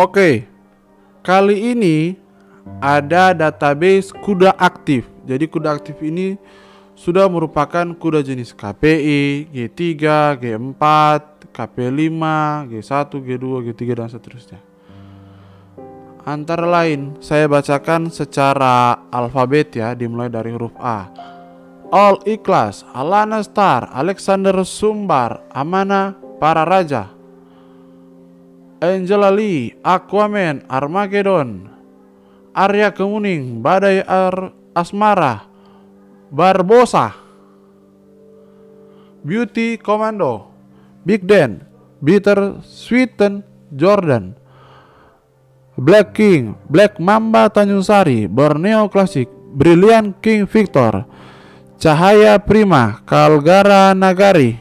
Oke, kali ini ada database kuda aktif. Jadi kuda aktif ini sudah merupakan kuda jenis KPI, G3, G4, KP5, G1, G2, G3 dan seterusnya. Antara lain, saya bacakan secara alfabet ya, dimulai dari huruf A. All Ikhlas, Alana Star, Alexander Sumbar, Amana, Para Raja, Angela Lee, Aquaman, Armageddon, Arya Kemuning, Badai Ar Asmara, Barbosa, Beauty Commando, Big Dan, Bitter Sweeten, Jordan, Black King, Black Mamba Tanjung Sari, Borneo Classic, Brilliant King Victor, Cahaya Prima, Kalgara Nagari,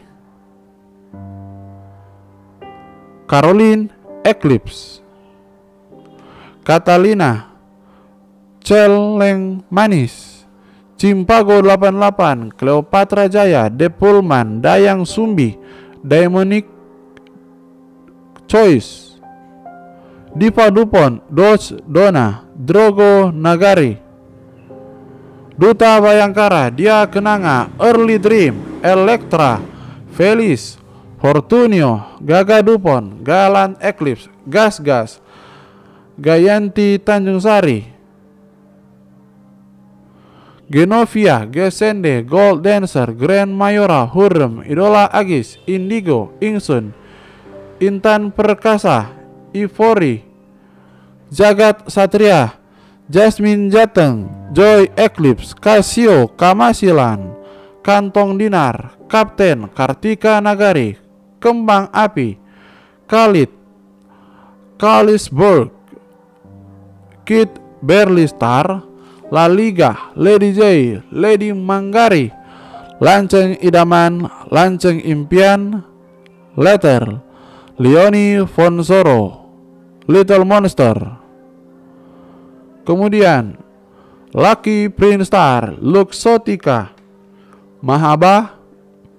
Caroline Eclipse, Catalina, Celeng Manis, Cimpago 88, Cleopatra Jaya, Depulman, Dayang Sumbi, Daimonic Choice, Diva Dupont, Dodge Dona, Drogo Nagari, Duta Bayangkara, Dia Kenanga, Early Dream, Electra, Felis, Fortunio, Gaga Dupont, Galan Eclipse, Gas Gas, Gayanti Tanjung Sari, Genovia, Gesende, Gold Dancer, Grand Mayora, Hurrem, Idola Agis, Indigo, Ingsun, Intan Perkasa, Ivory, Jagat Satria, Jasmine Jateng, Joy Eclipse, Casio, Kamasilan, Kantong Dinar, Kapten, Kartika Nagari, Kembang Api, Khalid, Kalisburg, Kit Berlistar, La Liga, Lady J, Lady Manggari, Lanceng Idaman, Lanceng Impian, Letter, Leoni Fonsoro, Little Monster. Kemudian Lucky Prince Star, Luxotica, Mahaba,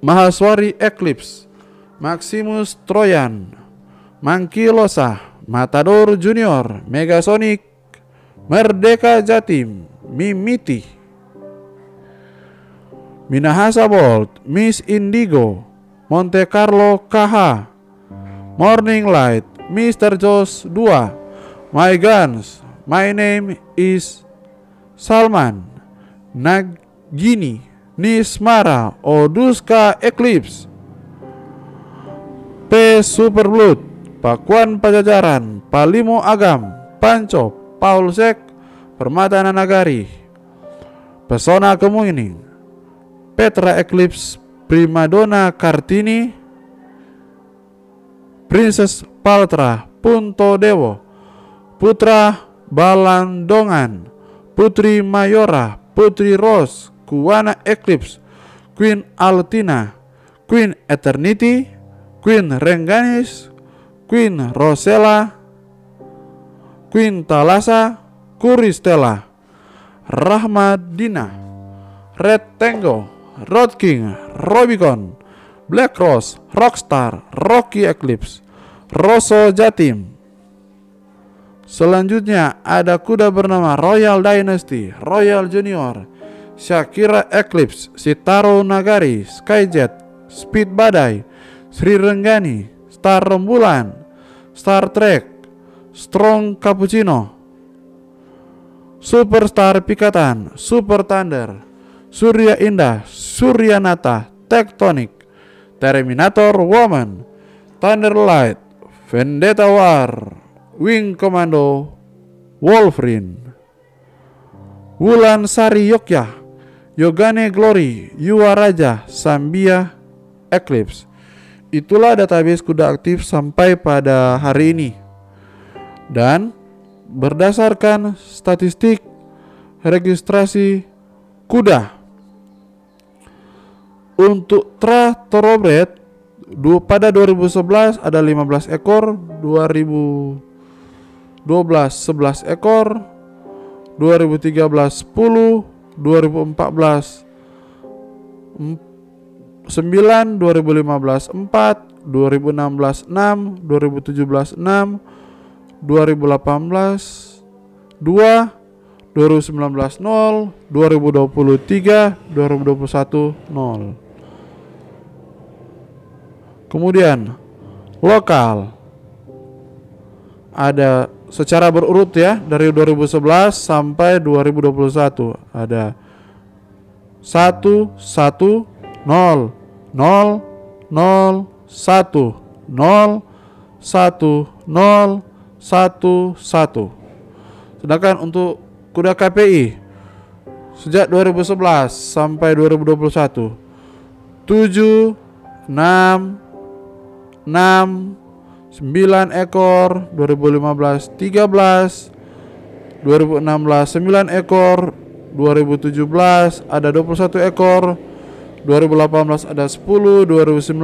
Mahaswari Eclipse, Maximus Troyan, Mangkilosa, Matador Junior, Megasonic, Merdeka Jatim, Mimiti, Minahasa Bolt, Miss Indigo, Monte Carlo KH, Morning Light, Mr. Joss 2 My Guns My name is Salman Nagini Nismara Oduska Eclipse P Super Blood Pakuan Pajajaran Palimo Agam Panco Paulsek Permata Nagari Pesona Kemuning Petra Eclipse Primadona Kartini Princess Paltra Punto Dewo Putra Balandongan Putri Mayora Putri Rose Kuwana Eclipse Queen Altina Queen Eternity Queen Rengganis Queen Rosella Queen Talasa Kuristela Rahmadina Red Tango Road King Robicon Black Rose, Rockstar, Rocky Eclipse, Rosso Jatim. Selanjutnya ada kuda bernama Royal Dynasty, Royal Junior, Shakira Eclipse, Sitaro Nagari, Skyjet, Speed Badai, Sri Renggani, Star Rembulan, Star Trek, Strong Cappuccino, Superstar Pikatan, Super Thunder, Surya Indah, Surya Nata, Tectonic, Terminator Woman, Thunderlight, Vendetta War, Wing Commando, Wolverine, Wulan Sari Yogya, Yogane Glory, Yuwa Raja, Sambia, Eclipse. Itulah database kuda aktif sampai pada hari ini. Dan berdasarkan statistik registrasi kuda untuk Tra Thoroughbred pada 2011 ada 15 ekor, 2012 11 ekor, 2013 10, 2014 9 2015 4 2016 6 2017 6 2018 2 2019 0 2023 2021 0 kemudian lokal. Ada secara berurut ya dari 2011 sampai 2021 ada 1 1 0 0 0 1 0 1 0 1 1 sedangkan untuk kuda KPI sejak 2011 sampai 2021 7 6 6 9 ekor 2015 13 2016 9 ekor 2017 ada 21 ekor 2018 ada 10 2019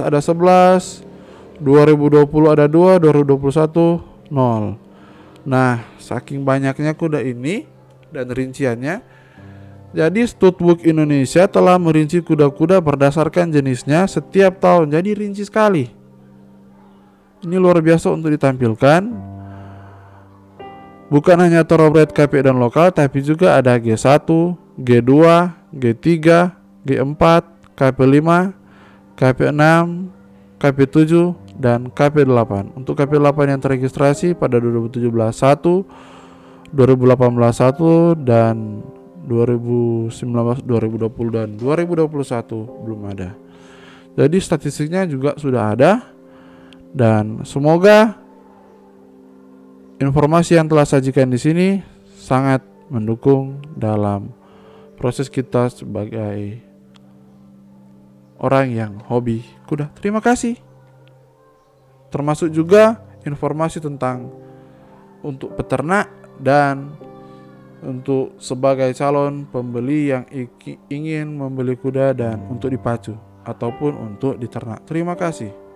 ada 11 2020 ada 2 2021 0 Nah saking banyaknya kuda ini dan rinciannya, jadi Studbook Indonesia telah merinci kuda-kuda berdasarkan jenisnya setiap tahun. Jadi rinci sekali. Ini luar biasa untuk ditampilkan. Bukan hanya thoroughbred KP dan lokal, tapi juga ada G1, G2, G3, G4, KP5, KP6, KP7, dan KP8. Untuk KP8 yang terregistrasi pada 2017 1, 2018 1 dan 2019, 2020 dan 2021 belum ada. Jadi statistiknya juga sudah ada dan semoga informasi yang telah sajikan di sini sangat mendukung dalam proses kita sebagai orang yang hobi kuda. Terima kasih termasuk juga informasi tentang untuk peternak dan untuk sebagai calon pembeli yang ingin membeli kuda dan untuk dipacu ataupun untuk diternak. Terima kasih.